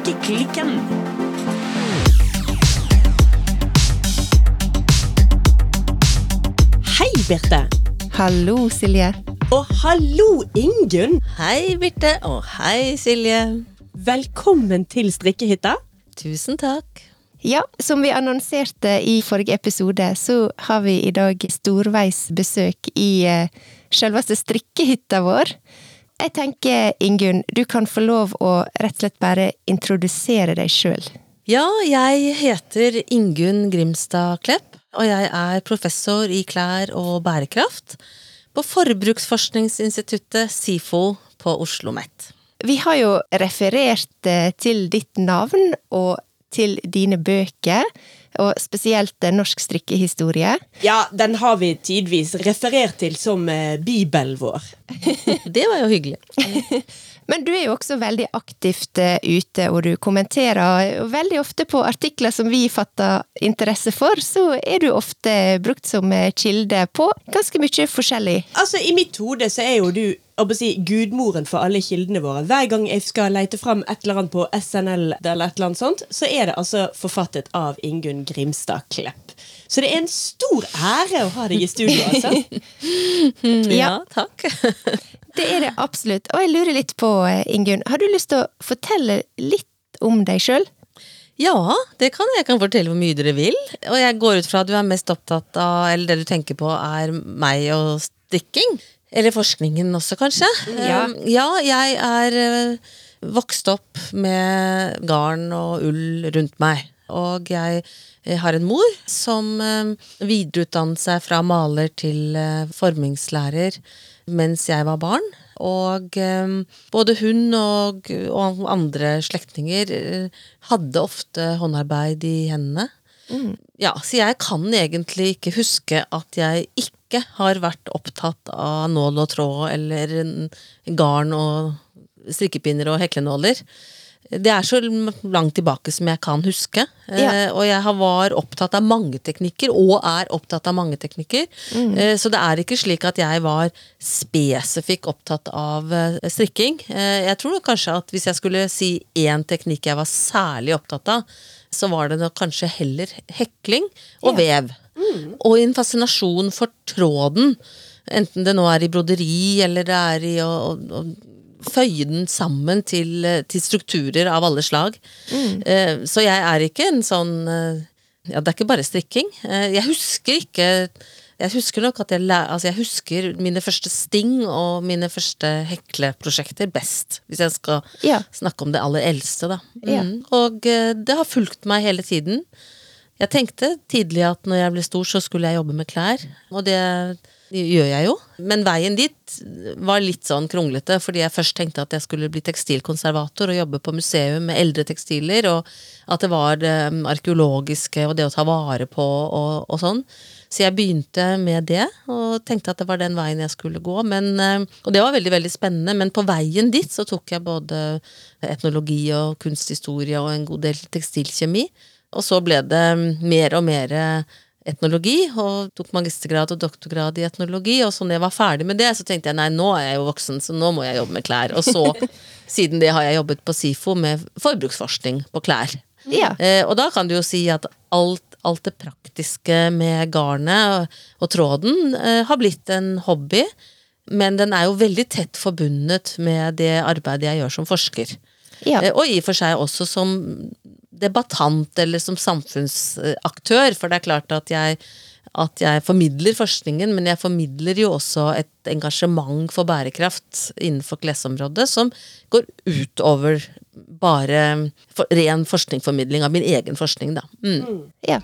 Strikkeklikken. Hei, Birte. Hallo, Silje. Og hallo, Ingunn. Hei, Birte. Og hei, Silje. Velkommen til strikkehytta. Tusen takk. Ja, som vi annonserte i forrige episode, så har vi i dag storveis besøk i eh, selveste strikkehytta vår. Jeg tenker, Ingunn, du kan få lov å rett og slett bare introdusere deg sjøl. Ja, jeg heter Ingunn Grimstad Klepp, og jeg er professor i klær og bærekraft på Forbruksforskningsinstituttet SIFO på Oslo OsloMet. Vi har jo referert eh, til ditt navn og til dine bøker, og spesielt Norsk strikkehistorie. Ja, den har vi tidvis referert til som eh, bibelen vår. Det var jo hyggelig. Men du er jo også veldig aktivt eh, ute, og du kommenterer veldig ofte på artikler som vi fatter interesse for, så er du ofte brukt som eh, kilde på ganske mye forskjellig. Altså, I mitt hode så er jo du si, gudmoren for alle kildene våre. Hver gang jeg skal lete fram et eller annet på SNL, eller et eller annet sånt, så er det altså forfattet av Ingunn Grimstad Klepp. Så det er en stor ære å ha deg i studio, altså. ja, takk. det er det absolutt. Og jeg lurer litt på, Ingunn, har du lyst til å fortelle litt om deg sjøl? Ja, det kan jeg kan fortelle hvor mye dere vil. Og jeg går ut fra at du er mest opptatt av, eller det du tenker på er meg og strikking. Eller forskningen også, kanskje. Ja, um, ja jeg er uh, vokst opp med garn og ull rundt meg. Og jeg har en mor som uh, videreutdannet seg fra maler til formingslærer mens jeg var barn. Og både hun og, og andre slektninger hadde ofte håndarbeid i hendene. Mm. Ja, så jeg kan egentlig ikke huske at jeg ikke ikke har vært opptatt av nål og tråd eller garn og strikkepinner og heklenåler. Det er så langt tilbake som jeg kan huske. Ja. Eh, og jeg var opptatt av mange teknikker, og er opptatt av mange teknikker. Mm. Eh, så det er ikke slik at jeg var spesifikk opptatt av eh, strikking. Eh, jeg tror kanskje at hvis jeg skulle si én teknikk jeg var særlig opptatt av, så var det kanskje heller hekling og ja. vev. Mm. Og en fascinasjon for tråden. Enten det nå er i broderi, eller det er i å, å, å føye den sammen til, til, strukturer av alle slag. Mm. Eh, så jeg er ikke en sånn eh, Ja, det er ikke bare strikking. Eh, jeg husker ikke jeg husker nok at jeg, altså jeg husker mine første sting og mine første hekleprosjekter best. Hvis jeg skal ja. snakke om det aller eldste, da. Mm. Ja. Og det har fulgt meg hele tiden. Jeg tenkte tidlig at når jeg ble stor, så skulle jeg jobbe med klær. Og det gjør jeg jo. Men veien dit var litt sånn kronglete, fordi jeg først tenkte at jeg skulle bli tekstilkonservator og jobbe på museum med eldre tekstiler, og at det var det um, arkeologiske og det å ta vare på og, og sånn. Så jeg begynte med det, og tenkte at det var den veien jeg skulle gå. Men, um, og det var veldig veldig spennende, men på veien dit så tok jeg både etnologi og kunsthistorie og en god del tekstilkjemi. Og så ble det mer og mer etnologi, og tok magistergrad og doktorgrad i etnologi. Og så når jeg var ferdig med det, så tenkte jeg nei, nå er jeg jo voksen, så nå må jeg jobbe med klær. Og så, siden det, har jeg jobbet på SIFO med forbruksforskning på klær. Ja. Eh, og da kan du jo si at alt, alt det praktiske med garnet og, og tråden eh, har blitt en hobby. Men den er jo veldig tett forbundet med det arbeidet jeg gjør som forsker. Ja. Eh, og i og for seg også som debattant eller som samfunnsaktør, for det er klart at jeg, at jeg formidler forskningen, men jeg formidler jo også et engasjement for bærekraft innenfor klesområdet som går utover bare for, ren forskningsformidling av min egen forskning, da. Mm. mm. Ja.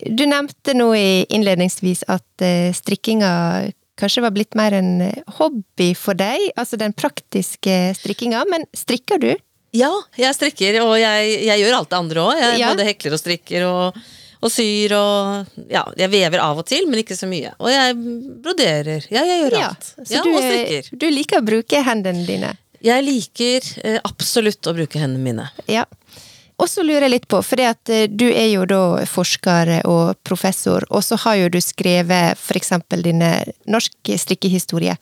Du nevnte nå innledningsvis at uh, strikkinga kanskje var blitt mer en hobby for deg, altså den praktiske strikkinga, men strikker du? Ja, jeg strikker, og jeg, jeg gjør alt det andre òg. Jeg ja. både hekler og strikker og, og, syr og Ja, jeg vever av og til, men ikke så mye. Og jeg broderer. Ja, jeg gjør ja, alt. Så ja, du, og strikker. Du liker å bruke hendene dine? Jeg liker eh, absolutt å bruke hendene mine. Ja. Og så lurer jeg litt på, for eh, du er jo da forsker og professor, og så har jo du skrevet for eksempel dine norsk strikkehistorie.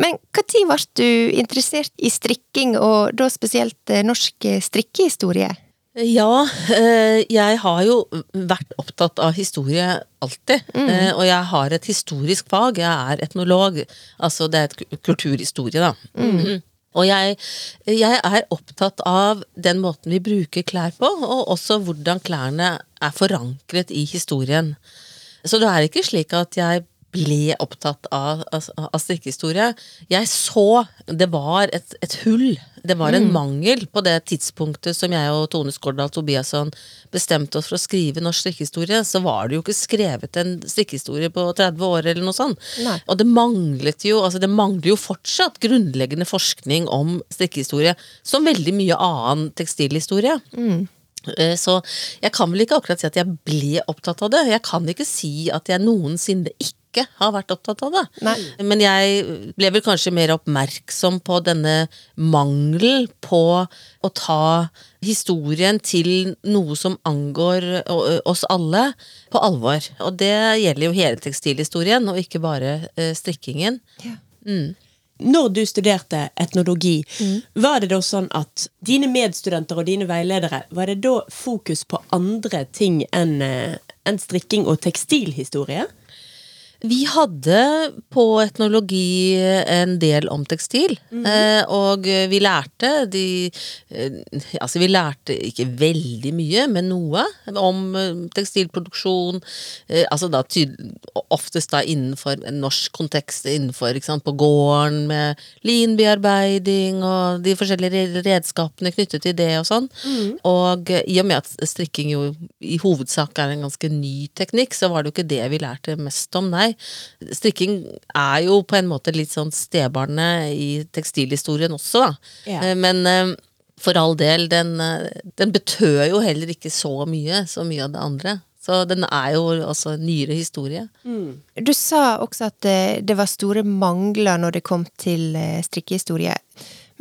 Men når ble du interessert i strikking, og da spesielt eh, norsk strikkehistorie? Ja, eh, jeg har jo vært opptatt av historie alltid. Mm. Og jeg har et historisk fag. Jeg er etnolog. Altså det er et kulturhistorie, da. Mm. Og jeg, jeg, er opptatt av den måten vi bruker klær på, og også hvordan klærne er forankret i historien. Så det er ikke slik at jeg ble opptatt av, av, av strikkehistorie. Jeg så det var et, et hull. Det var en mm. mangel på det tidspunktet som jeg og Tone Skårdal Tobiasson bestemte oss for å skrive norsk strikkehistorie. Så var det jo ikke skrevet en strikkehistorie på 30 år eller noe sånt. Nei. Og det manglet jo altså det mangler jo fortsatt grunnleggende forskning om strikkehistorie. Som veldig mye annen tekstilhistorie. Mm. Eh, så jeg kan vel ikke akkurat si at jeg ble opptatt av det. Jeg kan ikke si at jeg noensinne ikke ikke har vært opptatt av det. Nei. Men jeg ble vel kanskje mer oppmerksom på denne mangelen på å ta historien til noe som angår oss alle, på alvor. Og det gjelder jo hele tekstilhistorien, og ikke bare strikkingen. Ja. Mm. Når du studerte etnologi, mm. var det da sånn at dine medstudenter og dine veiledere, var det da fokus på andre ting enn en strikking og tekstilhistorie? Vi hadde på etnologi en del om tekstil, mm -hmm. og vi lærte de eh, Altså, vi lærte ikke veldig mye, men noe om eh, tekstilproduksjon. Altså da oftest da innenfor en norsk kontekst, innenfor sant, på gården med linbearbeiding og de forskjellige redskapene knyttet til det og sånn. Mm. Og i og med at strikking jo i hovedsak er en ganske ny teknikk, så var det jo ikke det vi lærte mest om, nei. Strikking er jo på en måte litt sånn stebarnet i tekstilhistorien også, da. Ja. Eh, men eh, for all del, den, eh, den betød jo heller ikke så mye, så mye av det andre. Så den er jo også nyere historie. Mm. Du sa også at det var store mangler når det kom til strikkehistorie.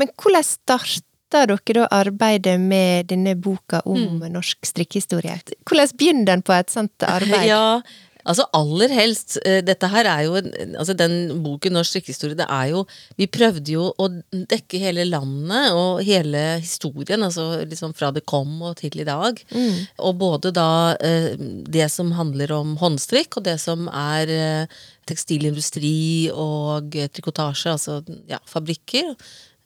Men hvordan starta dere da arbeidet med denne boka om mm. norsk strikkehistorie? Hvordan begynner den på et sånt arbeid? Ja, Altså aller helst. Eh, dette her er jo altså Den boken Norsk strikkehistorie, det er jo Vi prøvde jo å dekke hele landet og hele historien, altså liksom fra det kom og til i dag. Mm. Og både da eh, det som handler om håndstrikk, og det som er eh, tekstilindustri og trikotasje, altså ja, fabrikker.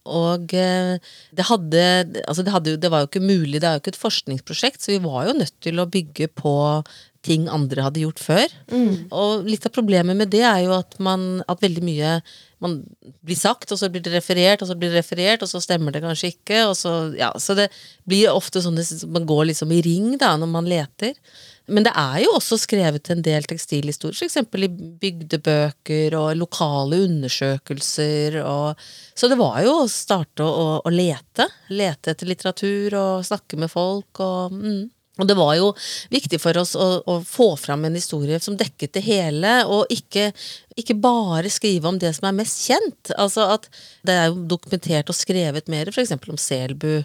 Og det hadde, altså det, hadde, det var jo ikke mulig, det er jo ikke et forskningsprosjekt, så vi var jo nødt til å bygge på ting andre hadde gjort før. Mm. Og litt av problemet med det er jo at, man, at veldig mye man blir sagt, og så blir det referert, og så blir det referert, og så stemmer det kanskje ikke. Og så, ja, så det blir ofte sånn at man går liksom i ring da, når man leter. Men det er jo også skrevet en del tekstilhistorier, f.eks. i bygdebøker og lokale undersøkelser. Og, så det var jo å starte å, å, lete. Lete etter litteratur og snakke med folk. og mm. Og det var jo viktig for oss å, å, få fram en historie som dekket det hele, og ikke, ikke, bare skrive om det som er mest kjent. Altså at det er jo dokumentert og skrevet mer, f.eks. om Selbu.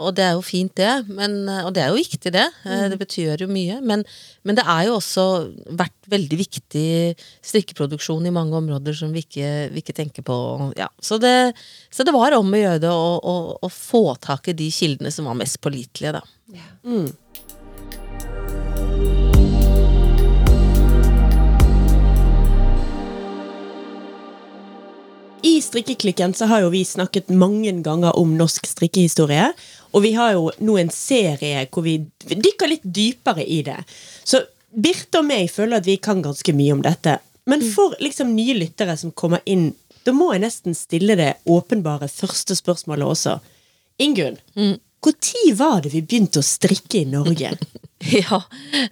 Og det er jo fint, det. Men, og det er jo viktig, det. Eh, mm. Det betyr jo mye. Men, men, det er jo også vært veldig viktig strikkeproduksjon i mange områder som vi ikke, vi ikke tenker på. Ja. Så, det, så, det, var om å gjøre det å få tak i de kildene som var mest pålitelige, da. Ja. Mm. I Strikkeklikken så har jo vi snakket mange ganger om norsk strikkehistorie. Og vi har jo nå en serie hvor vi dykker litt dypere i det. Så Birte og meg føler at vi kan ganske mye om dette. Men mm. for liksom nye lyttere som kommer inn, da må jeg nesten stille det åpenbare første spørsmålet også. Ingunn, mm. Når var det vi begynte å strikke i Norge? Ja,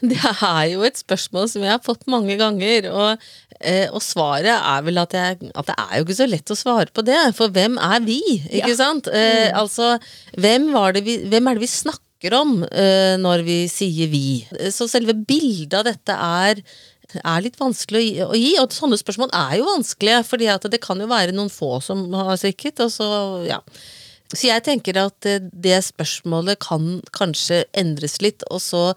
det er jo et spørsmål som jeg har fått mange ganger. Og, eh, og svaret er vel at, jeg, at, det er jo ikke så lett å svare på det. For hvem er vi? Ikke ja. sant? Eh, mm. altså, hvem, vi, hvem, er det vi snakker om eh, når vi sier vi? Så selve bildet av dette er er litt vanskelig å gi, og sånne spørsmål er jo vanskelige. fordi det kan jo være noen få som har strikket, og så, ja. Så jeg tenker at eh, det spørsmålet kan kanskje endres litt, og så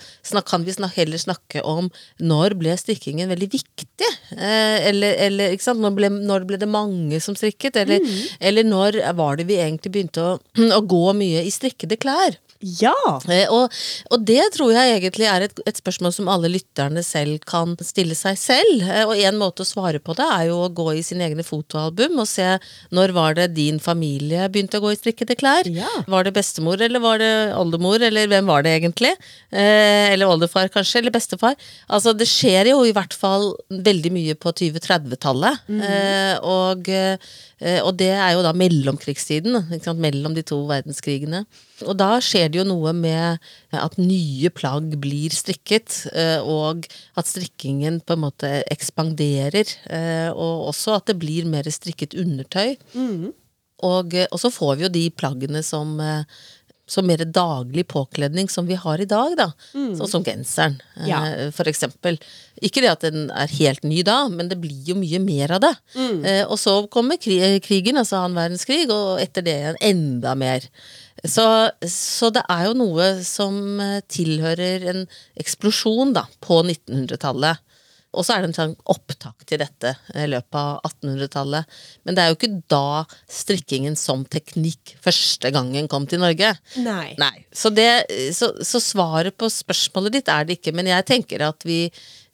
kan vi heller snakke om når ble strikkingen veldig viktig? Eh, eller, eller? Når ble, når ble, det mange som strikket? Eller, mm. eller når var det vi egentlig begynte å, å gå mye i strikkede klær? Ja! Eh, og, og, det tror jeg egentlig er et, et, spørsmål som alle lytterne selv kan stille seg selv. Eh, og en måte å svare på det er jo å gå i sine egne fotoalbum og se når var det din familie begynte å gå i strikkede klær. Ja. Var det bestemor, eller var det oldemor, eller hvem var det egentlig? Eh, eller oldefar, kanskje, eller bestefar. Altså, det skjer jo i hvert fall veldig mye på 2030-tallet. Mm. Eh, og Eh, og det er jo da mellomkrigstiden, mellom de to verdenskrigene. Og da skjer det jo noe med at nye plagg blir strikket, eh, og at strikkingen på en måte ekspanderer. Eh, og også at det blir mer strikket undertøy. Mm. Og, og, så får vi jo de plaggene som som mer daglig påkledning som vi har i dag, da. Mm. Sånn som genseren, eh, ja. for eksempel. Ikke det at den er helt ny da, men det blir jo mye mer av det. Mm. Eh, og så kommer krigen, altså annen verdenskrig, og etter det enda mer. Så, så, det er jo noe som eh, tilhører en eksplosjon da, på 1900-tallet. Og så er det en opptak til dette i løpet av 1800-tallet. Men det er jo ikke da strikkingen som teknikk første gangen kom til Norge. Nei. Nei. Så, det, så, så svaret på spørsmålet ditt er det ikke, men jeg tenker at vi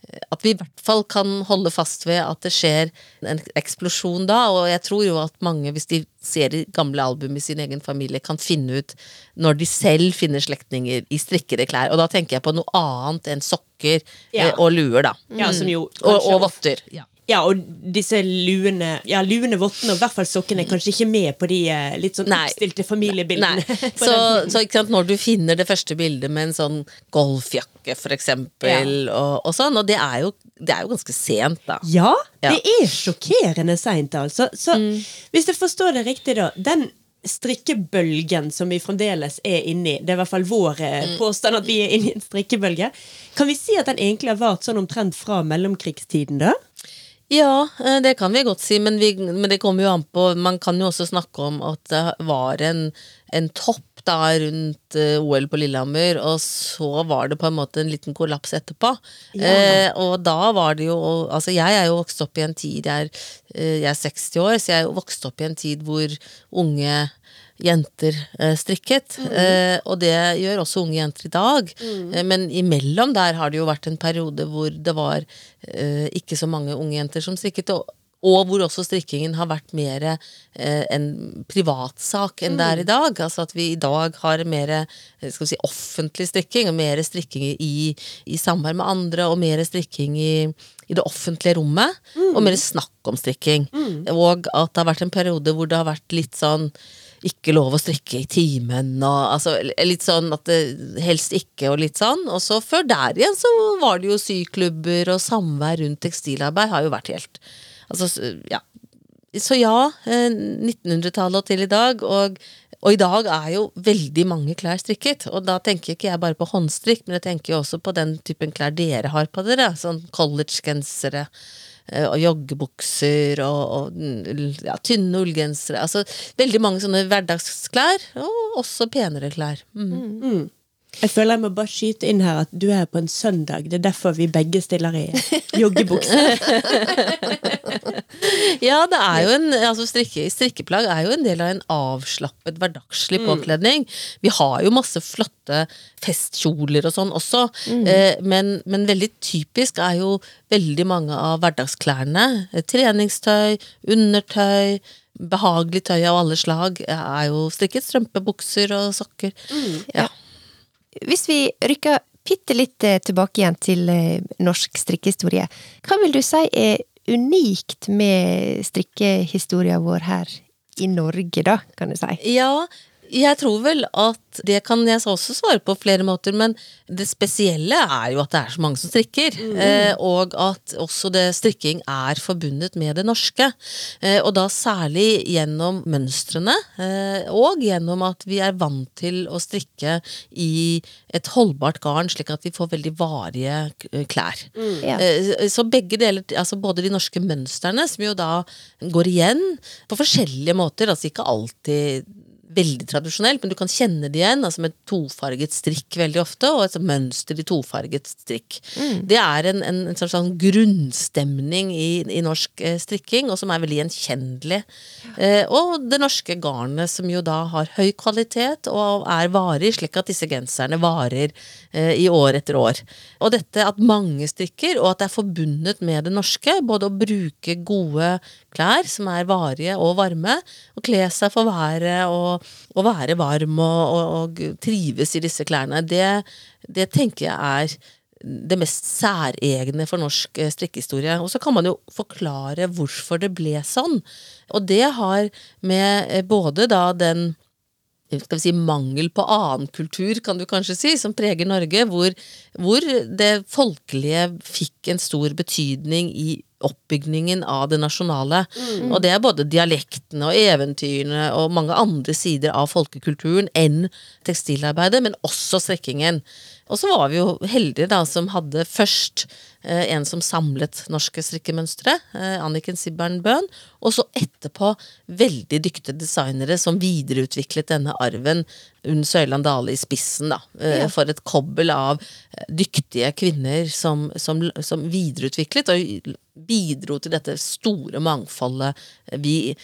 at vi i hvert fall kan holde fast ved at det skjer en eksplosjon da. Og jeg tror jo at mange, hvis de ser i gamle album i sin egen familie, kan finne ut når de selv finner slektninger i strikkede klær. Og da tenker jeg på noe annet enn sokker ja. Eh, og luer, da. Ja, som jo, og, og votter. Ja. Ja, og disse luene Ja, luene, vottene og i hvert fall sokkene er kanskje ikke med på de eh, litt sånn oppstilte familiebildene. Så, så sant, når du finner det første bildet med en sånn golfjakke, for eksempel, ja. og, og, sånn, og det er, jo, det er jo ganske sent, da. Ja, ja. det er sjokkerende seint, altså. Så mm. hvis jeg forstår det riktig, da. Den strikkebølgen som vi fremdeles er inni, det er i hvert fall vår eh, mm. påstand at vi er inne i en strikkebølge, kan vi si at den egentlig har vart sånn omtrent fra mellomkrigstiden, da? Ja, eh, det kan vi godt si, men, vi, men, det kommer jo an på Man kan jo også snakke om at det var en, en topp da rundt uh, OL på Lillehammer, og så var det på en måte en liten kollaps etterpå. Ja. Eh, og da var det jo Altså, jeg er jo vokst opp i en tid Jeg er, eh, jeg er 60 år, så jeg er jo vokst opp i en tid hvor unge jenter eh, strikket. Mm. Eh, og det gjør også unge jenter i dag. Mm. Eh, men imellom der har det jo vært en periode hvor det var ikke så mange unge jenter som strikket. Og, og hvor også strikkingen har vært mer eh, en privatsak enn mm. det er i dag. Altså at vi i dag har mer si, offentlig strikking, og mer strikking i, i samvær med andre, og mer strikking i, i det offentlige rommet. Mm. Og mer snakk om strikking. Mm. Og at det har vært en periode hvor det har vært litt sånn ikke lov å strikke i timen, og altså litt sånn at det helst ikke, og litt sånn. Og så før der igjen så var det jo syklubber og samvær rundt tekstilarbeid har jo vært helt Altså, ja. Så ja, 1900-tallet eh, og til i dag, og, og, i dag er jo veldig mange klær strikket. Og da tenker ikke jeg bare på håndstrikk, men jeg tenker jo også på den typen klær dere har på dere. Sånn collegegensere Eh, og joggebukser og, og ja, tynne ullgensere. Altså veldig mange sånne hverdagsklær, og også penere klær. Mm. Mm. Jeg føler jeg må bare skyte inn her at du er på en søndag. Det er derfor vi begge stiller i joggebukse. ja, det er jo en altså strikke, strikkeplagg er jo en del av en avslappet, hverdagslig mm. påkledning. Vi har jo masse flotte festkjoler og sånn også, mm. eh, men, men, veldig typisk er jo veldig mange av hverdagsklærne. Treningstøy, undertøy. Behagelig tøy av alle slag er jo strikket. Strømpebukser og sokker. Mm. Ja. Hvis vi rykker bitte litt eh, tilbake igjen til eh, norsk strikkehistorie, hva vil du si er unikt med strikkehistorien vår her i Norge, da, kan du si? Ja, jeg tror vel at det kan jeg også svare på flere måter, men det spesielle er jo at det er så mange som strikker. Mm. Eh, og at også det strikking er forbundet med det norske. Eh, og da særlig gjennom mønstrene, eh, og gjennom at vi er vant til å strikke i et holdbart garn, slik at vi får veldig varige klær. Mm. Ja. Eh, så begge deler, altså både de norske mønstrene, som jo da går igjen på forskjellige måter, altså ikke alltid veldig tradisjonelt, men du kan kjenne det igjen, altså med tofarget strikk veldig ofte, og et mønster i tofarget strikk. Det er en, en, en sånn grunnstemning i, i norsk eh, strikking, og som er veldig gjenkjennelig. Eh, og det norske garnet, som jo da har høy kvalitet og er varig, slik at disse genserne varer i år etter år. Og dette at mange strikker, og at det er forbundet med det norske, både å bruke gode klær som er varige og varme, og kle seg for været og, og være varm og, og, og, trives i disse klærne, det, det tenker jeg er det mest særegne for norsk eh, strikkehistorie. Og så kan man jo forklare hvorfor det ble sånn. Og det har med eh, både da den skal vi si, mangel på annen kultur, kan du kanskje si, som preger Norge, hvor, hvor det folkelige fikk en stor betydning i oppbygningen av det nasjonale. Mm. Og det er både dialektene og eventyrene og mange andre sider av folkekulturen enn tekstilarbeidet, men også strekkingen. Og så var vi jo heldige da som hadde først eh, en som samlet norske strikkemønstre, eh, Anniken Sibbern Bøhn, og så etterpå veldig dyktige designere som videreutviklet denne arven, Unn Søyland Dale i spissen, da, eh, ja. for et kobbel av dyktige kvinner som, som, som videreutviklet og bidro til dette store mangfoldet vi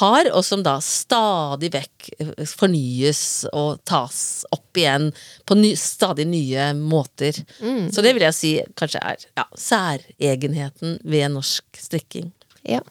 har, og som da stadig vekk fornyes og tas opp igjen på ny, stadig nye måter. Mm. Så det vil jeg si kanskje er ja, særegenheten ved norsk strikking. Ja.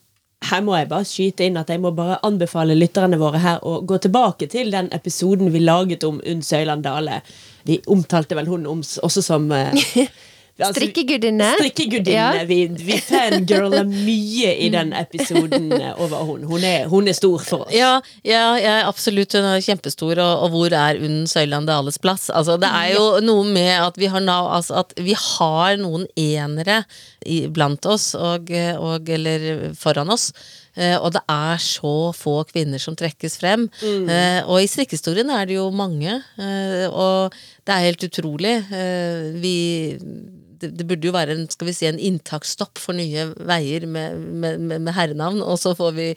Her må jeg bare skyte inn at jeg må bare anbefale lytterne våre her å gå tilbake til den episoden vi laget om Unn Søyland Dale. Vi omtalte vel hun om, også som eh, Altså, strikkegudinne. Strikkegudinne. Ja. Vi, vi fangirler mye i den episoden over hun. Hun er, hun er stor for oss. Ja, ja, ja, absolutt. Hun er kjempestor. Og, og hvor er Unn Søyland Dales plass? Altså, det er jo noe med at vi har, altså, at vi har noen enere i, blant oss, og, og, eller foran oss. Uh, og det er så få kvinner som trekkes frem. Mm. Uh, og i strikkehistorien er det jo mange. Uh, og det er helt utrolig. vi det, det, burde jo være en, skal vi si, en inntaksstopp for nye veier med, med, med, herrenavn, og så får vi,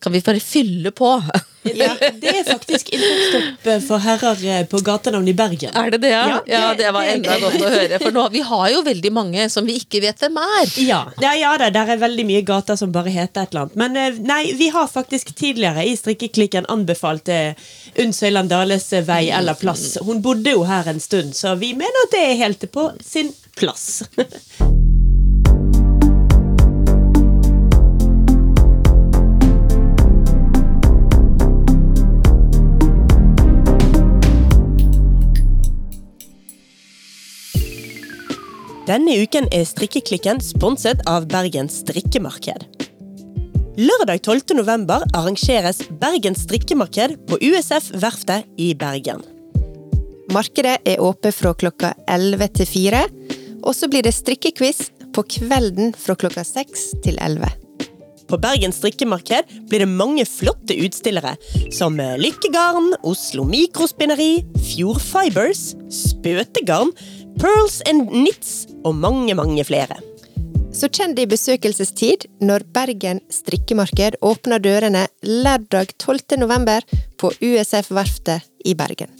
kan vi bare fylle på. ja, det er faktisk inntaksstopp for herrer eh, på gatenavn i Bergen. Er det det, ja? Ja, ja det var enda godt å høre. For nå, vi har jo veldig mange som vi ikke vet hvem er. Ja, ja, ja da, der er veldig mye gater som bare heter et eller annet. Men eh, nei, vi har faktisk tidligere i Strikkeklikken anbefalt eh, Unn Søyland Dales vei eller plass. Hun bodde jo her en stund, så vi mener at det er helt på sin plass. Denne uken er Strikkeklikken sponset av Bergens strikkemarked. Lørdag 12. november arrangeres Bergens strikkemarked på USF Verftet i Bergen. Markedet er åpent fra klokka 11 til 4, og så blir det strikkequiz på kvelden fra klokka 6 til 11. På Bergen strikkemarked blir det mange flotte utstillere, som Lykkegarn, Oslo Mikrospinneri, Fjord Fibers, Spøtegarn, Pearls and Knits og mange, mange flere. Så kjenn det i besøkelsestid når Bergen strikkemarked åpner dørene lørdag 12. november på USF Verftet i Bergen.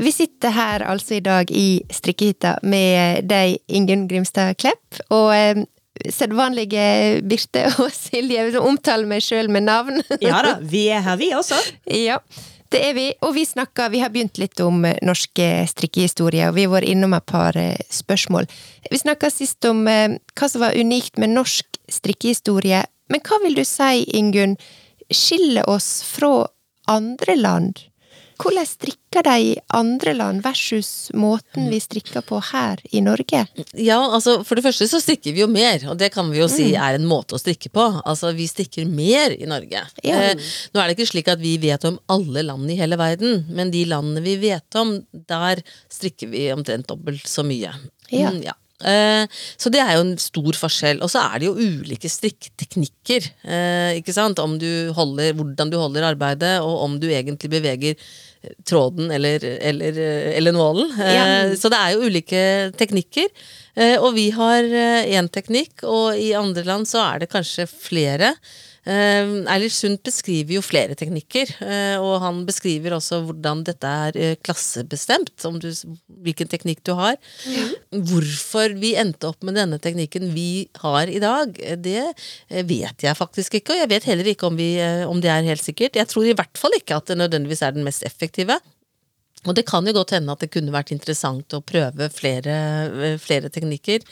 Vi sitter her altså i dag i strikkehytta med deg, Ingunn Grimstad Klepp, og eh, sedvanlige Birte og Silje, som omtaler meg sjøl med navn. ja da, vi er her, vi også. Ja, det er vi. Og vi snakker, vi har begynt litt om norske strikkehistorier, og vi har vært innom et par eh, spørsmål. Vi snakka sist om eh, hva som var unikt med norsk strikkehistorie. Men hva vil du si, Ingunn, skiller oss fra andre land? Hvordan strikker de i andre land versus måten vi strikker på her i Norge? Ja, altså For det første så strikker vi jo mer, og det kan vi jo si mm. er en måte å strikke på. Altså Vi strikker mer i Norge. Ja. Eh, nå er det ikke slik at vi vet om alle land i hele verden, men de landene vi vet om, der strikker vi omtrent dobbelt så mye. Ja. Mm, ja. Eh, så det er jo en stor forskjell. Og så er det jo ulike strikketeknikker. Eh, ikke sant? Om du holder, hvordan du holder arbeidet, og om du egentlig beveger tråden eller, eller, eller nålen. Ja. Eh, så det er jo ulike teknikker. Eh, og vi har én eh, teknikk, og i andre land så er det kanskje flere. Eh, Eilert Sundt beskriver jo flere teknikker, eh, og han beskriver også hvordan dette er eh, klassebestemt, om du, hvilken teknikk du har. Hvorfor vi endte opp med denne teknikken vi har i dag, det vet jeg faktisk ikke, og jeg vet heller ikke om, vi, om det er helt sikkert. Jeg tror i hvert fall ikke at det nødvendigvis er den mest effektive. Og det kan jo godt hende at det kunne vært interessant å prøve flere, eh, flere teknikker.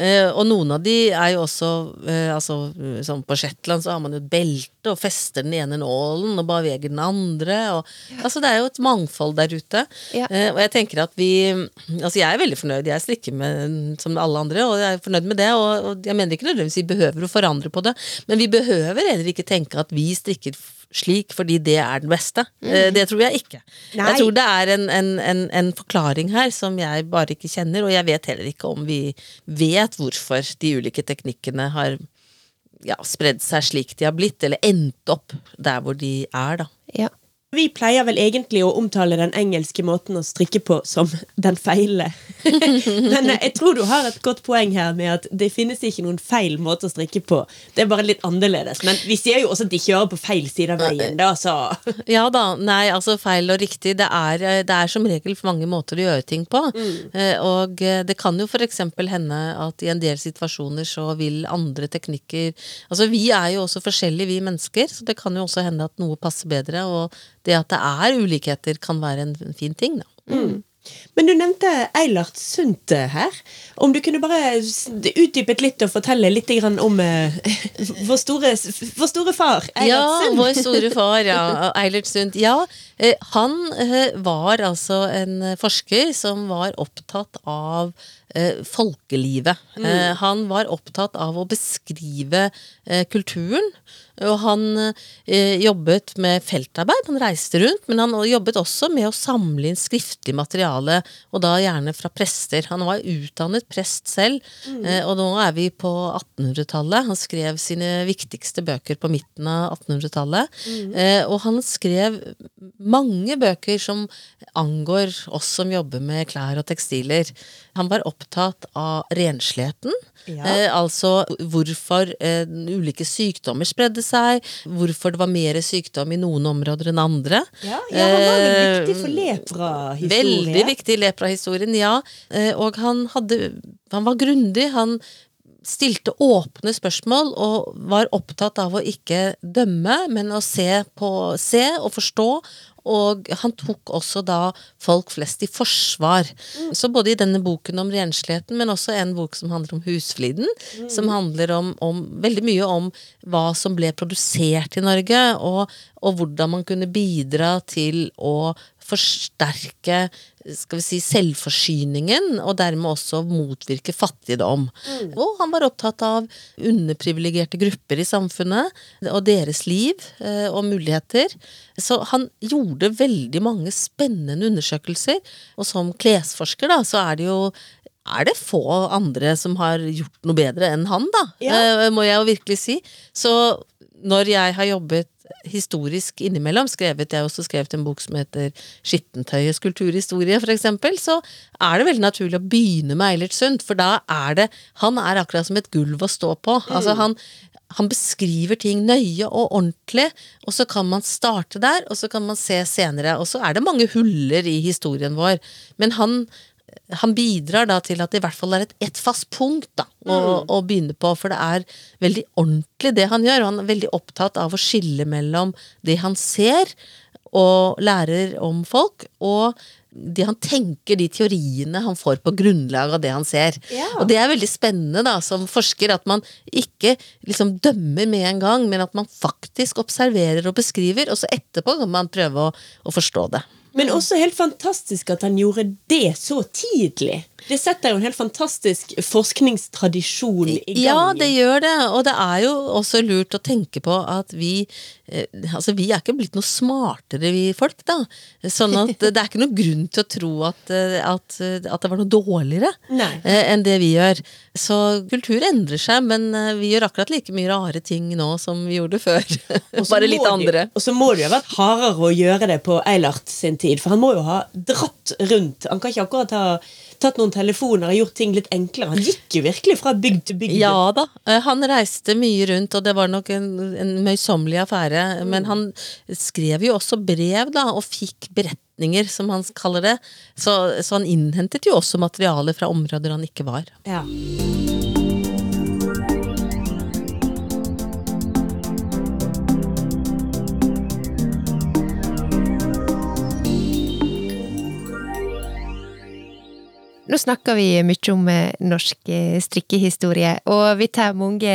Eh, og noen av de er jo også eh, altså, sånn på Shetland så har man jo et belte og fester den ene nålen og beveger den andre. Og, altså Det er jo et mangfold der ute. Ja. Eh, og jeg tenker at vi Altså jeg er veldig fornøyd. Jeg strikker med som alle andre, og jeg er fornøyd med det. Og, og jeg mener ikke nødvendigvis vi behøver å forandre på det, men vi behøver heller ikke tenke at vi strikker slik fordi det er det beste. Mm. Det tror jeg ikke. Nei. Jeg tror det er en, en, en, en forklaring her som jeg bare ikke kjenner, og jeg vet heller ikke om vi vet hvorfor de ulike teknikkene har ja, spredd seg slik de har blitt, eller endt opp der hvor de er, da. Ja. Vi pleier vel egentlig å omtale den engelske måten å strikke på som den feile. Men eh, jeg tror du har et godt poeng her med at det finnes ikke noen feil måte å strikke på. Det er bare litt annerledes. Men vi sier jo også at de kjører på feil side av veien, da, så Ja da, nei, altså feil og riktig. Det er, eh, det er som regel mange måter å gjøre ting på. Mm. Og eh, det kan jo eksempel hende at i en del situasjoner så vil andre teknikker Altså vi er jo også forskjellige, vi mennesker, så det kan jo også hende at noe passer bedre. Og det at det er ulikheter kan være en fin ting, da. Men du nevnte Eilert Sundt her. Om du kunne bare utdypet litt og fortelle litt om eh, vår, store, vår store far, Eilert Sundt. Ja, vår store far, ja. Eilert Sundt. Ja, eh, han eh, var altså en forsker som var opptatt av folkelivet. Mm. han var opptatt av å beskrive kulturen. Og han jobbet med feltarbeid, han reiste rundt, men han jobbet også med å samle inn skriftlig materiale, og da gjerne fra prester. Han var utdannet prest selv, mm. og nå er vi på 1800-tallet. Han skrev sine viktigste bøker på midten av 1800-tallet, Mm. og han skrev mange bøker som angår oss som jobber med klær og tekstiler. Han var opptatt av rensligheten, Ja. eh, altså hvorfor eh, ulike sykdommer spredde seg, hvorfor det var mer sykdom i noen områder enn andre. Ja, ja, han var veldig Eh, viktig for leprahistorien. Veldig viktig i leprahistorien, ja. Eh, Og han hadde Han var grundig. Han stilte åpne spørsmål og var opptatt av å ikke dømme, men å se, på, se og forstå. Og han tok også da folk flest i forsvar. Så både i denne boken om rensligheten, men også en bok som handler om husfliden, som handler om, om veldig mye om hva som ble produsert i Norge, og, og hvordan man kunne bidra til å forsterke skal vi si, selvforsyningen, og dermed også motvirke fattigdom. Og han var opptatt av underprivilegerte grupper i samfunnet, og deres liv eh, og muligheter. Så han gjorde veldig mange spennende undersøkelser, og som klesforsker da, så er det jo er det få andre som har gjort noe bedre enn han, da, Ja. eh, må jeg jo virkelig si. Så når jeg har jobbet historisk innimellom, skrevet jeg har også skrevet en bok som heter Skittentøyets kulturhistorie, for eksempel, så er det veldig naturlig å begynne med Eilert Sundt, for da er det Han er akkurat som et gulv å stå på. Altså han han beskriver ting nøye og ordentlig, og så kan man starte der, og så kan man se senere. Og så er det mange huller i historien vår, men han, han bidrar da til at det i hvert fall er et, et fast punkt da, å, å begynne på, for det er veldig ordentlig det han gjør. og Han er veldig opptatt av å skille mellom det han ser og lærer om folk, og det han tenker, de teoriene han får på grunnlag av det han ser. Ja. Og det er veldig spennende da, som forsker, at man ikke liksom dømmer med en gang, men at man faktisk observerer og beskriver, og så etterpå kan man prøve å, å forstå det. Men også helt fantastisk at han gjorde det så tidlig. Det setter jo en helt fantastisk forskningstradisjon i gang. Ja, det gjør det, og det er jo også lurt å tenke på at vi eh, Altså, vi er ikke blitt noe smartere, vi folk, da. Sånn at det er ikke noen grunn til å tro at, eh, at, at det var noe dårligere Nei. eh, enn det vi gjør. Så kultur endrer seg, men eh, vi gjør akkurat like mye rare ting nå som vi gjorde før. Bare litt jo- andre. Og så må det jo ha vært hardere å gjøre det på Eilert sin tid, for han må jo ha dratt rundt. Han kan ikke akkurat ha tatt noen telefoner og gjort ting litt enklere. Han gikk jo virkelig fra bygd til bygd. Ja da. Eh, Han reiste mye rundt, og det var nok en, en møysommelig affære. Men han skrev jo også brev, da, og fikk beretninger, som han kaller det. Så, så han innhentet jo også materiale fra områder han ikke var. Ja. Nå snakker vi mye om eh, norsk eh, strikkehistorie, og vi tar mange,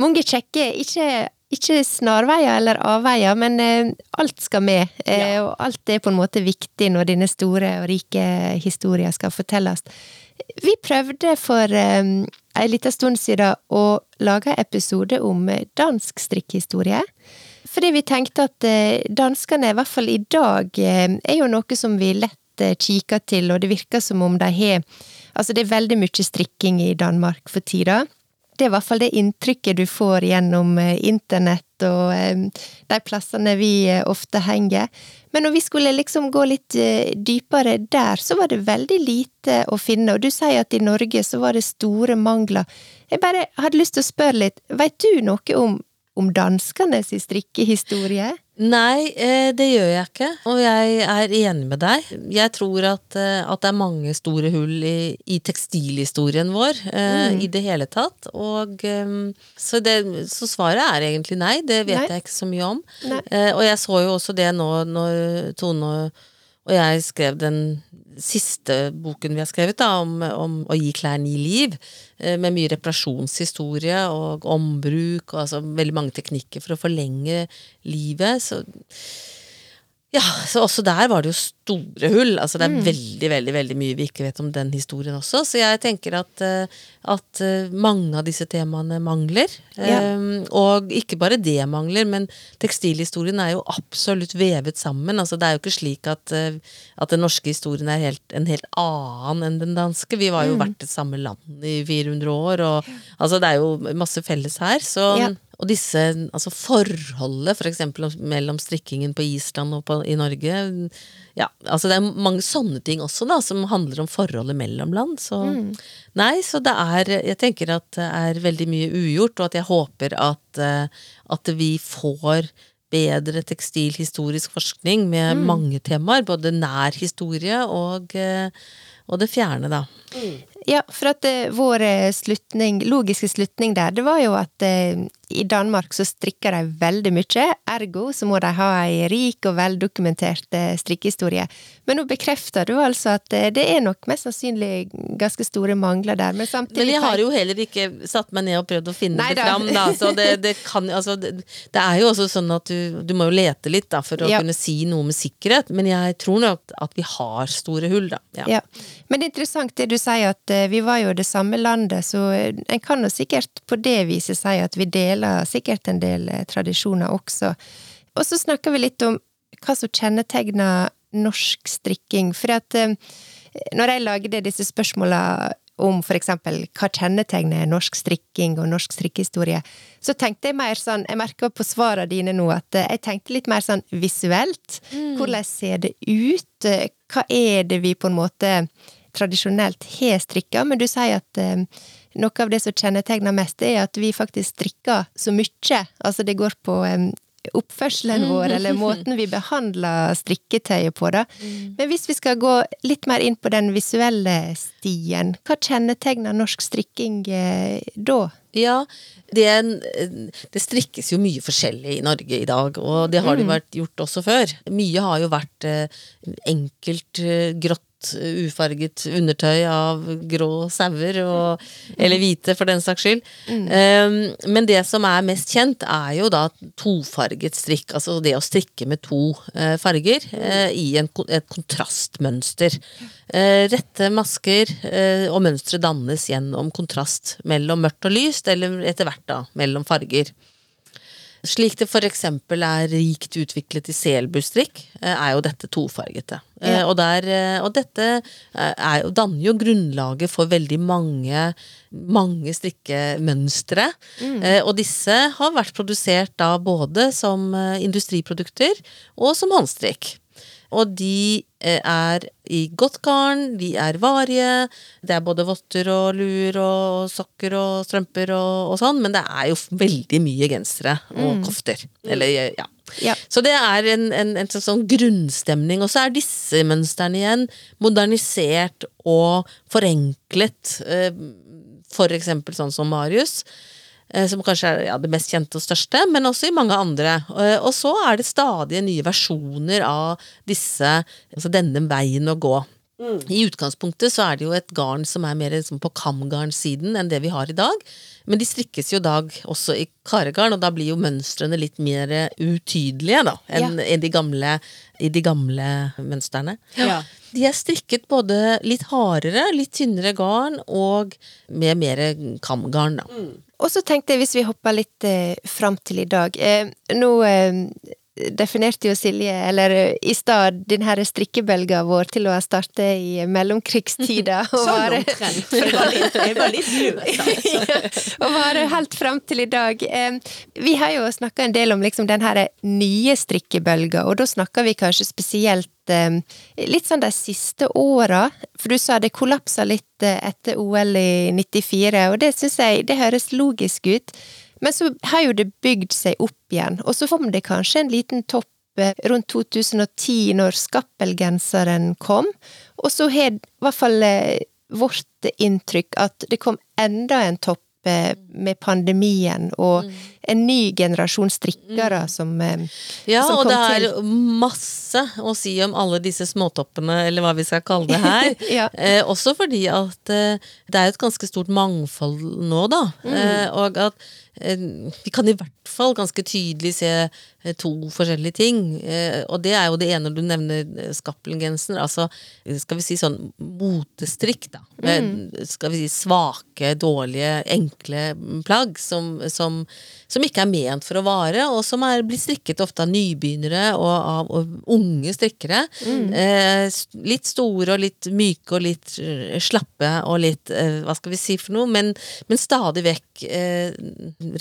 mange kjekke, ikke, ikke snarveier eller avveier, men eh, alt skal med. Ja. Og alt er på en måte viktig når denne store og rike historien skal fortelles. Vi prøvde for en ei lita stund siden å lage en episode om dansk strikkehistorie. Fordi vi tenkte at danskene, i hvert fall i dag, er jo noe som vi lett kikker til, og det virker som om de har Altså, det er veldig mye strikking i Danmark for tida. Det er i hvert fall det inntrykket du får gjennom eh, internett og eh, de plassene vi eh, ofte henger. Men når vi skulle liksom gå litt eh, dypere der, så var det veldig lite å finne. Og du sier at i Norge så var det store mangler. Jeg bare hadde lyst til å spørre litt, veit du noe om, om danskenes strikkehistorie? Nei, eh, det gjør jeg ikke, og jeg er enig med deg. Jeg tror at, eh, at det er mange store hull i, i tekstilhistorien vår eh, i det hele tatt. Og, så, det, så svaret er egentlig nei, det vet Nei. jeg ikke så mye om. Nei. Og jeg så jo også det nå når Tone og jeg skrev den siste boken vi har skrevet, da, om, om å gi klær ni liv, eh, med mye reparasjonshistorie og ombruk, og altså veldig mange teknikker for å forlenge livet. Så ja, så også der var det jo store hull. Altså det er Mm. veldig, veldig veldig mye vi ikke vet om den historien også. Så jeg tenker at, eh, at eh, mange av disse temaene mangler. Ja. Eh, og ikke bare det mangler, men tekstilhistorien er jo absolutt vevet sammen. Altså det er jo ikke slik at, eh, at den norske historien er helt, en helt annen enn den danske. Vi var jo Mm. vært et samme land i 400 år, og altså det er jo masse felles her. Så Ja. og disse, altså forholdet for eksempel mellom strikkingen på Island og på, i Norge Ja, altså det er mange sånne ting også da, som handler om forholdet mellom land. Så nei, så det er Jeg tenker at det er veldig mye ugjort, og at jeg håper at, eh, at vi får bedre tekstilhistorisk forskning med mange temaer. Både nær historie og, eh, og det fjerne, da. Ja, for at eh, vår slutning, logiske slutning der, det var jo at i Danmark så strikker de veldig mye, ergo så må de ha ei rik og veldokumentert eh, strikkehistorie. Men nå bekrefter du altså at eh, det er nok mest sannsynlig ganske store mangler der, men samtidig Men jeg har jo heller ikke satt meg ned og prøvd å finne Neida. det fram, da. Så det, det kan altså det, det er jo også sånn at du, du må jo lete litt da, for å Ja. kunne si noe med sikkerhet. Men jeg tror nok at vi har store hull, da. Ja. Ja. Men det er interessant det du sier, at eh, vi var jo det samme landet, så en kan jo sikkert på det viset si at vi deler sikkert en del eh, tradisjoner også. Og så snakker vi litt om hva som kjennetegner norsk strikking. For at eh, når jeg lagde disse spørsmåla om for eksempel hva kjennetegner norsk strikking og norsk strikkehistorie, så tenkte jeg mer sånn Jeg merker på svarene dine nå at eh, jeg tenkte litt mer sånn visuelt. Hvordan ser det ut? Hva er det vi på en måte tradisjonelt har strikka? Men du sier at noe av det som kjennetegner mest, er at vi faktisk strikker så mye. Altså det går på um, oppførselen vår, eller måten vi behandler strikketøyet på, da. Men hvis vi skal gå litt mer inn på den visuelle stien, hva kjennetegner norsk strikking eh, da? Ja, det, er det strikkes jo mye forskjellig i Norge i dag, og det har det jo vært gjort også før. Mye har jo vært eh, enkelt eh, grått, eh, ufarget undertøy av grå sauer, og- eller hvite for den saks skyld. Um, men det som er mest kjent, er jo da tofarget strikk, altså det å strikke med to uh, farger uh, i en, et kontrastmønster. Uh, rette masker og mønstre dannes gjennom kontrast mellom mørkt og lyst, eller etter hvert da mellom farger. Slik det eksempel er rikt utviklet i selbustrikk, eh, er jo dette tofargete. Eh, Ja. Og, der, eh, og dette er, danner jo grunnlaget for veldig mange, mange strikkemønstre. Mm. Og disse har vært produsert da både som industriprodukter og som håndstrikk. Og de eh, er i godt garn, de er varige. Det er både votter og luer og sokker og strømper og, og sånn, men det er jo veldig mye gensere og kofter. Eller, ja. Ja. Så det er en, en, en sånn- sånn grunnstemning. Og så er disse mønstrene igjen modernisert og forenklet. eh, For eksempel sånn som Marius. Eh, Som kanskje er ja, det mest kjente og største, men også i mange andre. Eh, Og så er det stadig nye versjoner av disse, altså denne veien å gå. I utgangspunktet så er det jo et garn som er mer liksom på kamgarnsiden enn det vi har i dag. Men de strikkes jo i dag også i karegarn, og da blir jo mønstrene litt mer utydelige da, enn i, de gamle, i de gamle mønstrene. Ja. De er strikket både litt hardere, litt tynnere garn, og med mer kamgarn, da. Og så tenkte jeg, hvis vi hopper litt eh, fram til i dag eh, Nå eh, definerte jo Silje, eller eh, i stad, den her strikkebølga vår til å ha startet i mellomkrigstida. og Sånn omtrent. Det var litt, litt altså. og vare helt fram til i dag. Eh, Vi har jo snakka en del om liksom den her nye strikkebølga, og da snakker vi kanskje spesielt eh, litt sånn de siste åra. For du sa det kollapsa litt eh, etter OL i 94, og det syns jeg det høres logisk ut. Men så har jo det bygd seg opp igjen, og så kom det kanskje en liten topp eh, rundt 2010, når skappelgenseren kom. Og så har i hvert fall eh, vårt inntrykk at det kom enda en topp eh, med pandemien, og en ny generasjon strikkere som, eh, Ja, som og det er masse å si om alle disse småtoppene, eller hva vi skal kalle det her. Ja. eh, også fordi at eh, det er et ganske stort mangfold nå, da. Mm. Eh, og at vi kan i hvert fall ganske tydelig se eh, to forskjellige ting. Eh, og det er jo det ene du nevner, eh, Skappelgensen. Altså, skal vi si sånn motestrikk, da. Med, Mm. Skal vi si svake, dårlige, enkle plagg som, som, som ikke er ment for å vare, og som er blir strikket ofte av nybegynnere og av og unge strikkere. Eh, litt store og litt myke og litt eh, slappe og litt eh, Hva skal vi si for noe? Men, men stadig vekk eh,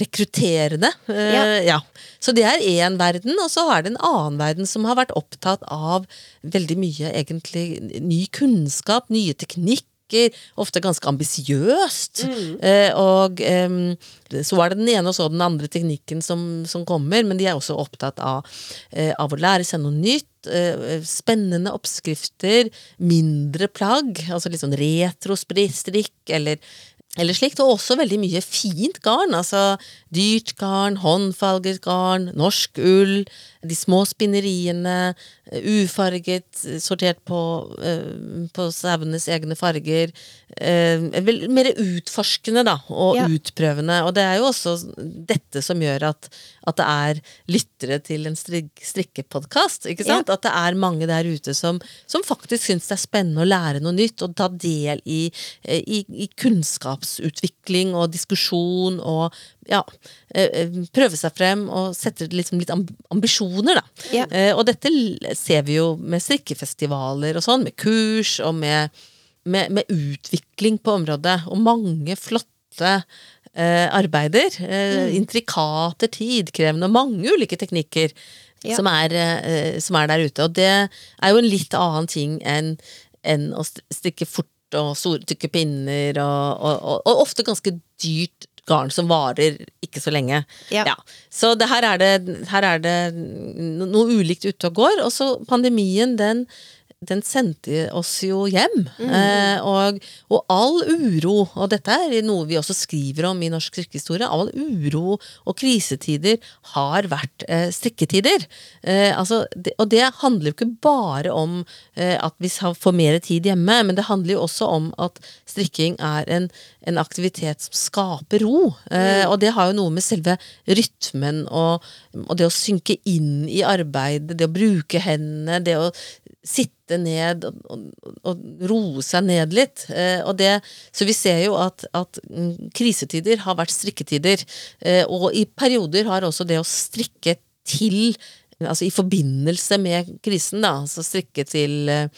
rekrutterende. Eh, Ja. ja. Så det er én verden, og så er det en annen verden som har vært opptatt av veldig mye egentlig ny kunnskap, nye teknikk. Ofte ganske ambisiøst. Eh, og eh, så er det den ene og så den andre teknikken som, som kommer, men de er også opptatt av, eh, av å lære seg noe nytt. eh, spennende oppskrifter, mindre plagg, altså litt sånn retro-strikk eller eller slikt, og også veldig mye fint garn. Altså dyrt garn, håndfarget garn, norsk ull, de små spinneriene, ufarget, sortert på, eh, på sauenes egne farger. Eh, vel, mer utforskende, da, og Ja. utprøvende. Og det er jo også dette som gjør at, at det er lyttere til en strik strikkepodkast. Ja. At det er mange der ute som, som faktisk syns det er spennende å lære noe nytt, og ta del i, eh, i, i kunnskapsutvikling og diskusjon og ja, eh, eh, prøve seg frem og sette liksom litt ambisjoner, da. Ja. Og dette ser vi jo med strikkefestivaler og sånn, med kurs og med, med, med utvikling på området, og mange flotte eh, arbeider. Eh, Intrikate, tidkrevende, mange ulike teknikker Ja. som, er, eh, som er der ute. Og det er jo en litt annen ting enn enn å st- strikke fort og store tykke pinner, og, og, og, og ofte ganske dyrt garn som varer ikke så lenge. Ja. Så det, her, er det, her er det noe ulikt ute og går. Og så pandemien, den, den sendte oss jo hjem. Eh, og, og all uro, og dette er noe vi også skriver om i norsk strikkehistorie, all uro og krisetider har vært eh, strikketider. Eh, altså, det, og det handler jo ikke bare om eh, at vi får mer tid hjemme, men det handler jo også om at strikking er en, en aktivitet som skaper ro. Eh, og det har jo noe med selve rytmen og, og det å synke inn i arbeidet, det å bruke hendene, det å sitte ned og, og, og roe seg ned litt. Eh, og det, så vi ser jo at, at mm, krisetider har vært strikketider. Eh, og i perioder har også det å strikke til Altså i forbindelse med krisen, da. Altså strikke til, eh,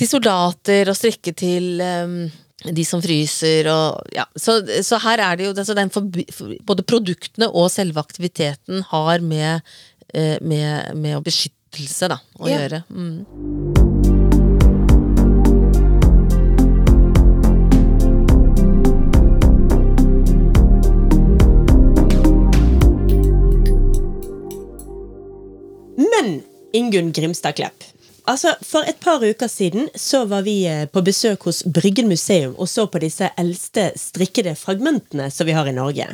til soldater og strikke til eh, de som fryser og ja. Så, så her er det jo altså den forbi, for, Både produktene og selve aktiviteten har med, eh, med, med å da, å Ja. gjøre. Mm. Men Ingunn Grimstad Klepp. Altså, For et par uker siden så var vi eh, på besøk hos Bryggen museum og så på disse eldste strikkede fragmentene som vi har i Norge.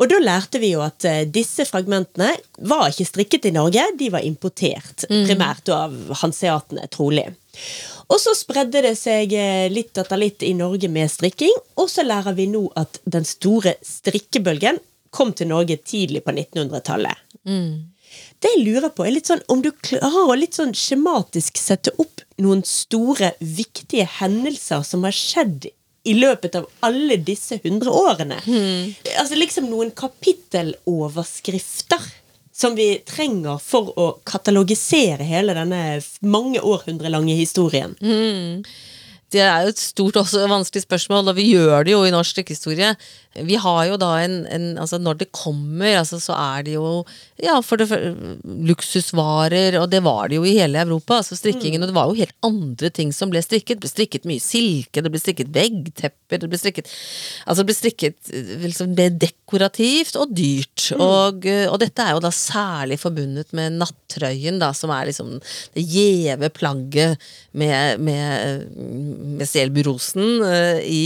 Og da lærte vi jo at eh, disse fragmentene var ikke strikket i Norge, de var importert. Primært av hanseatene, trolig. Og så spredde det seg eh, litt etter litt i Norge med strikking, og så lærer vi nå at den store strikkebølgen kom til Norge tidlig på 1900-tallet. Det jeg lurer på, er litt sånn om du klarer å litt sånn skjematisk sette opp noen store, viktige hendelser som har skjedd i løpet av alle disse hundre årene. Altså liksom noen kapitteloverskrifter som vi trenger for å katalogisere hele denne mange århundre lange historien. Det er jo et stort og vanskelig spørsmål, og vi gjør det jo i norsk strikkehistorie. Vi har jo da en, en altså Når det kommer, altså så er det jo ja, for det luksusvarer, og det var det jo i hele Europa. altså strikkingen, Og det var jo helt andre ting som ble strikket. Det ble strikket mye silke, det ble strikket veggtepper, det ble strikket Altså det ble strikket eh, liksom, det dekorativt og dyrt. Og, eh, og dette er jo da særlig forbundet med nattrøyen, da, som er liksom det gjeve plagget med, med, med selburosen eh, i,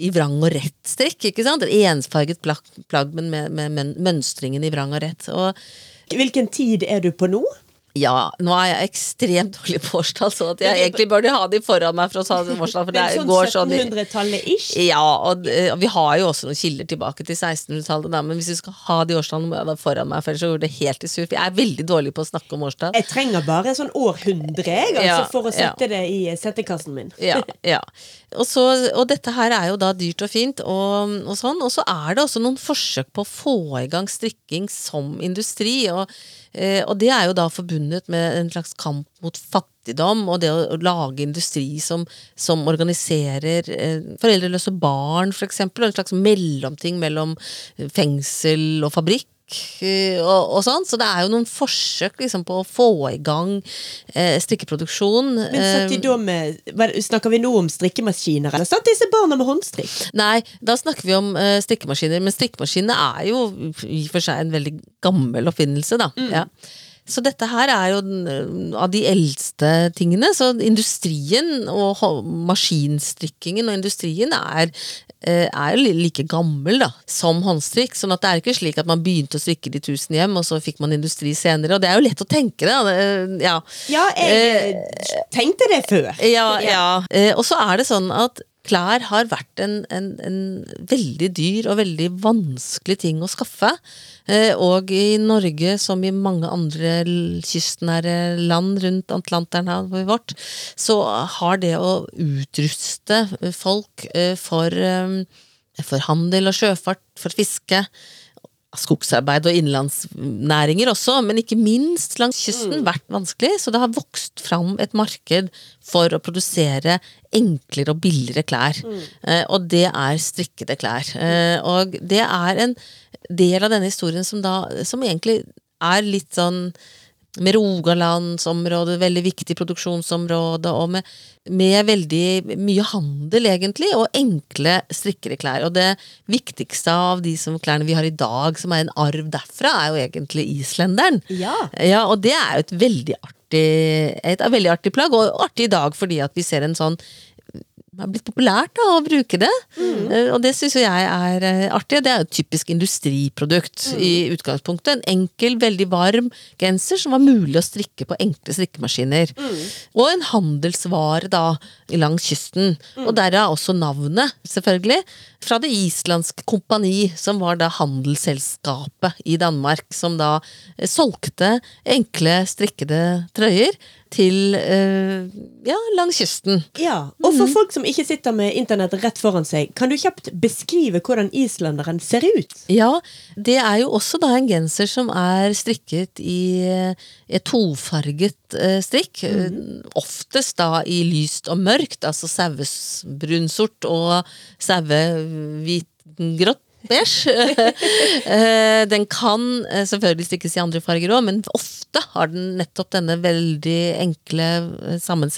i vrang og rett strikk. ikke sant? Et ensfarget plagg, men med, med mønstringen i vrang og rett. Og Hvilken tid er du på nå? Ja, nå er jeg ekstremt dårlig på årstall, så at jeg egentlig burde ha de foran meg for å ta årstall. For det sånn går sånn i- 1700-tallet-ish? ja, og og, vi har jo også noen kilder tilbake til 1600-tallet, men hvis vi skal ha de årstallene, må jeg ha foran meg, for ellers går det helt i surr. Jeg er veldig dårlig på å snakke om årstall. Jeg trenger bare sånn århundre jeg, altså, Ja, for å ja. sette det i settekassen min. Ja, ja. Og, så, og dette her er jo da dyrt og fint, og, og sånn. Og så er det også noen forsøk på å få i gang strikking som industri. Og, eh, og det er jo da forbundet med en slags kamp mot fattigdom, og det å, å lage industri som, som organiserer eh, foreldreløse barn, for eksempel. Og en slags mellomting mellom eh, fengsel og fabrikk. eh, Og, og sånn, Så det er jo noen forsøk liksom, på å få i gang eh, strikkeproduksjon. Men de eh, Snakker vi nå om strikkemaskiner, eller satt disse barna med håndstrikk? Nei, da snakker vi om strikkemaskiner. Men strikkemaskinene er jo i og for seg en veldig gammel oppfinnelse, da. Ja. Så dette her er jo eh, av de eldste tingene. Så industrien og maskinstrikkingen og industrien er, eh, er like gammel da, som håndstrikk. sånn at det er ikke slik at man begynte å strikke de tusen hjem, og så fikk man industri senere. Og det er jo lett å tenke det. ja. Ja, jeg eh, tenkte det før. Ja, ja. Og så er det sånn at klær har vært en, en, en veldig dyr og veldig vanskelig ting å skaffe. Eh, og i Norge, som i mange andre kystnære land rundt Atlanteren vårt, så har det å utruste folk eh, for, eh, for handel og sjøfart, for fiske, skogsarbeid og innenlandsnæringer også, men ikke minst langs kysten, vært vanskelig. Så det har vokst fram et marked for å produsere enklere og billigere klær. Eh, og det er strikkede klær. Eh, og det er en del av denne historien som da som egentlig er litt sånn med Rogalandsområdet, veldig viktig produksjonsområde, og med, med veldig mye handel, egentlig, og enkle strikkede klær. Og det viktigste av de som, klærne vi har i dag, som er en arv derfra, er jo egentlig islenderen. Ja. Ja, og det er jo et veldig artig, et veldig artig plagg, og artig i dag fordi at vi ser en sånn har blitt populært da, å bruke det, Mm. og det syns jeg er eh, artig. Det er et typisk industriprodukt i utgangspunktet. En enkel, veldig varm genser som var mulig å strikke på enkle strikkemaskiner. Og en handelsvare da langs kysten. Og derav også navnet, selvfølgelig. Fra det islandske kompani, som var da handelsselskapet i Danmark, som da eh, solgte enkle strikkede trøyer til eh, ja, langs kysten. Ja, Og for folk som ikke sitter med internett rett foran seg, kan du kjapt beskrive hvordan islenderen ser ut? Ja, det er jo også da en genser som er strikket i eh, et tofarget eh, strikk. Eh, Oftest da i lyst og mørkt, altså sauebrunsort og sauehvitgrått. Beige. Eh, den kan eh, selvfølgelig strikkes i andre farger òg, men ofte har den nettopp denne veldig enkle sammensetningen.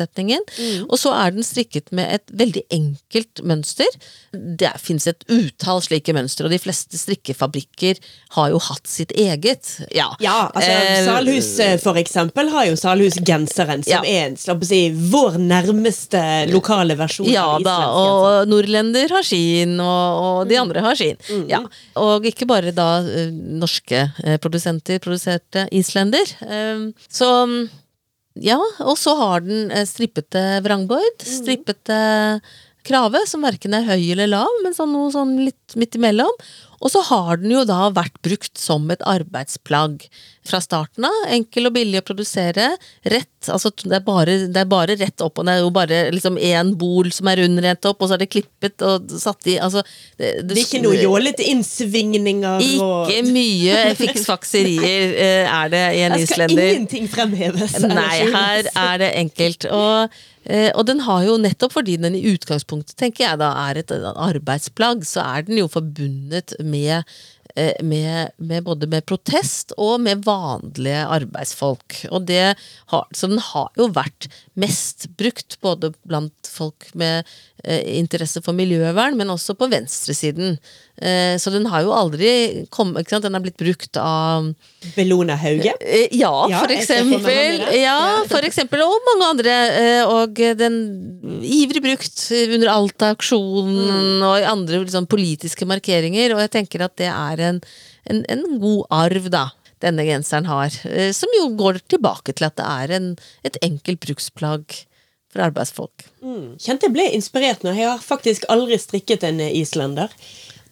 sammensetningen. Og så er den strikket med et veldig enkelt mønster. Det fins et utall slike mønstre, og de fleste strikkefabrikker har jo hatt sitt eget. Ja, Ja, altså Eh, Salhus eh, for eksempel har jo Salhus-genseren, som Ja. er en, slapp å si, vår nærmeste lokale versjon Ja da, og nordlender har sin, og, og de andre har sin. Ja. Og ikke bare da eh, norske eh, produsenter produserte islender. Eh, så ja, og så har den eh, strippete vrangbord, strippete krave, som verken er høy eller lav, men sånn noe sånn litt midt imellom. Og så har den jo da vært brukt som et arbeidsplagg fra starten av. Enkel og billig å produsere. Rett, altså det er bare, det er bare rett opp, og det er jo bare liksom én bol som er rund rett opp, og så er det klippet og satt i altså Det, Det er ikke noe jålete innsvingninger og Ikke mye fiksfakserier eh, er det i en islender. Her skal ingenting fremheves. Nei, her er det enkelt. Og, og den har jo nettopp fordi den i utgangspunktet, tenker jeg da, er et arbeidsplagg, så er den jo forbundet med eh, med, med både med protest og med vanlige arbeidsfolk. Og det har, så den har jo vært mest brukt både blant folk med eh, interesse for miljøvern, men også på venstresiden. Eh, så den har jo aldri kommet ikke sant? Den er blitt brukt av Bellona Hauge. Eh, Ja, Ja, for eksempel. Ja, for eksempel, og mange andre. eh, Og den ivrig brukt under Alta-aksjonen Mm. og i andre liksom, politiske markeringer. Og jeg tenker at det er en, en, en god arv, da. Denne genseren har. eh, Som jo går tilbake til at det er en, et enkelt bruksplagg for arbeidsfolk. Kjente jeg ble inspirert nå. Jeg har faktisk aldri strikket en islender.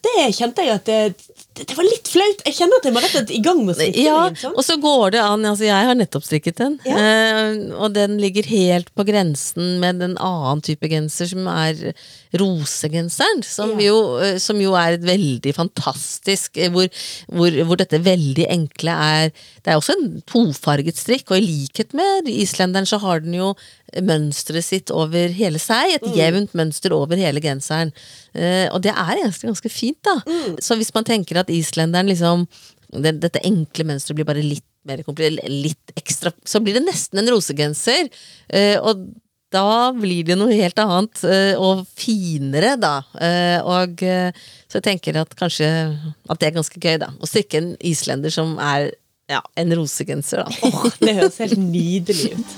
Det kjente jeg at det, det, det var litt flaut. Jeg kjenner at jeg må rett i gang med å strikke Ja, liksom. og så går det an Altså, jeg har nettopp strikket den, Ja. eh, og den ligger helt på grensen med en annen type genser, som er rosegenseren, som, Ja. jo, eh, som jo er et veldig fantastisk eh, hvor, hvor, hvor dette veldig enkle er Det er også en tofarget strikk, og i likhet med islenderen så har den jo mønsteret sitt over hele seg, et jevnt mønster over hele genseren. Eh, og det er egentlig ganske fint, da. Så hvis man tenker at islenderen liksom det, Dette enkle mønsteret blir bare litt mer komplisert, litt ekstra Så blir det nesten en rosegenser. eh, og da blir det noe helt annet, eh, og finere, da. Og så jeg tenker at kanskje at det er ganske gøy, da. Å strikke en islender som er ja, en rosegenser, da. Oh, det høres helt nydelig ut.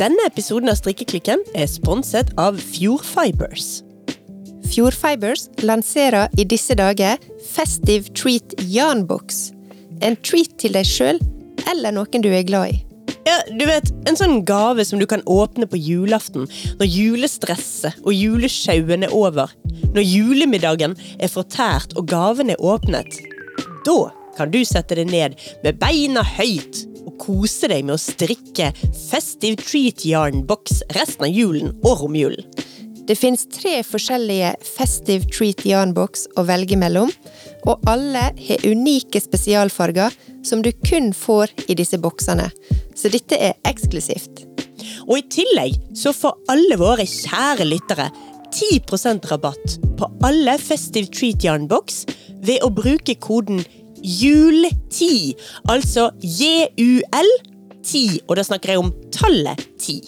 Denne episoden av Strikkeklikken er sponset av Fjordfibers. Fjordfibers lanserer i disse dager Festive Treat Yarnbox. En treat til deg sjøl eller noen du er glad i. Ja, du vet, En sånn gave som du kan åpne på julaften når julestresset og julesjauen er over. Når julemiddagen er fortært og gaven er åpnet. Da kan du sette deg ned med beina høyt og kose deg med å strikke Festive Treat Yarn Box resten av julen og romjulen. Det fins tre forskjellige Festive Treat Yarn-boks å velge mellom, og alle har unike spesialfarger som du kun får i disse boksene. Så dette er eksklusivt. Og i tillegg så får alle våre kjære lyttere 10% rabatt på alle Festive Treat Yarn Box ved å bruke koden JUL10, altså J-U-L-10, og da snakker jeg om tallet 10.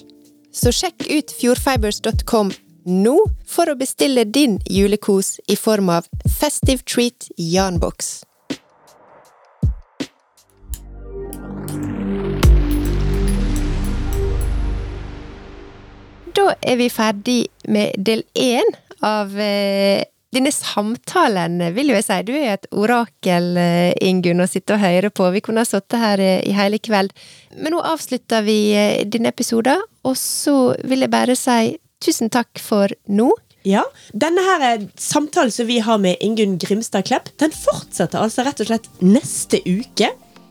Så sjekk ut fjordfibers.com nå for å bestille din julekos i form av Festive Treat Yarnbox. Da er vi ferdig med del én av eh, denne samtalen, vil jo jeg si. Du er et orakel, eh, Ingunn, å sitte og høre på. Vi kunne ha sittet her eh, i hele kveld. Men nå avslutter vi eh, denne episoden, og så vil jeg bare si tusen takk for nå. Ja, Denne her samtalen som vi har med Ingunn Grimstad Klepp, den fortsetter altså rett og slett neste uke.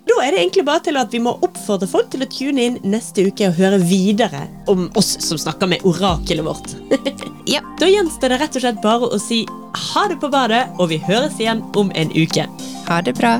Da er det egentlig bare til at vi må oppfordre folk til å tune inn neste uke og høre videre om oss som snakker med orakelet vårt. Ja. Da gjenstår det rett og slett bare å si ha det på badet, og vi høres igjen om en uke. Ha det bra.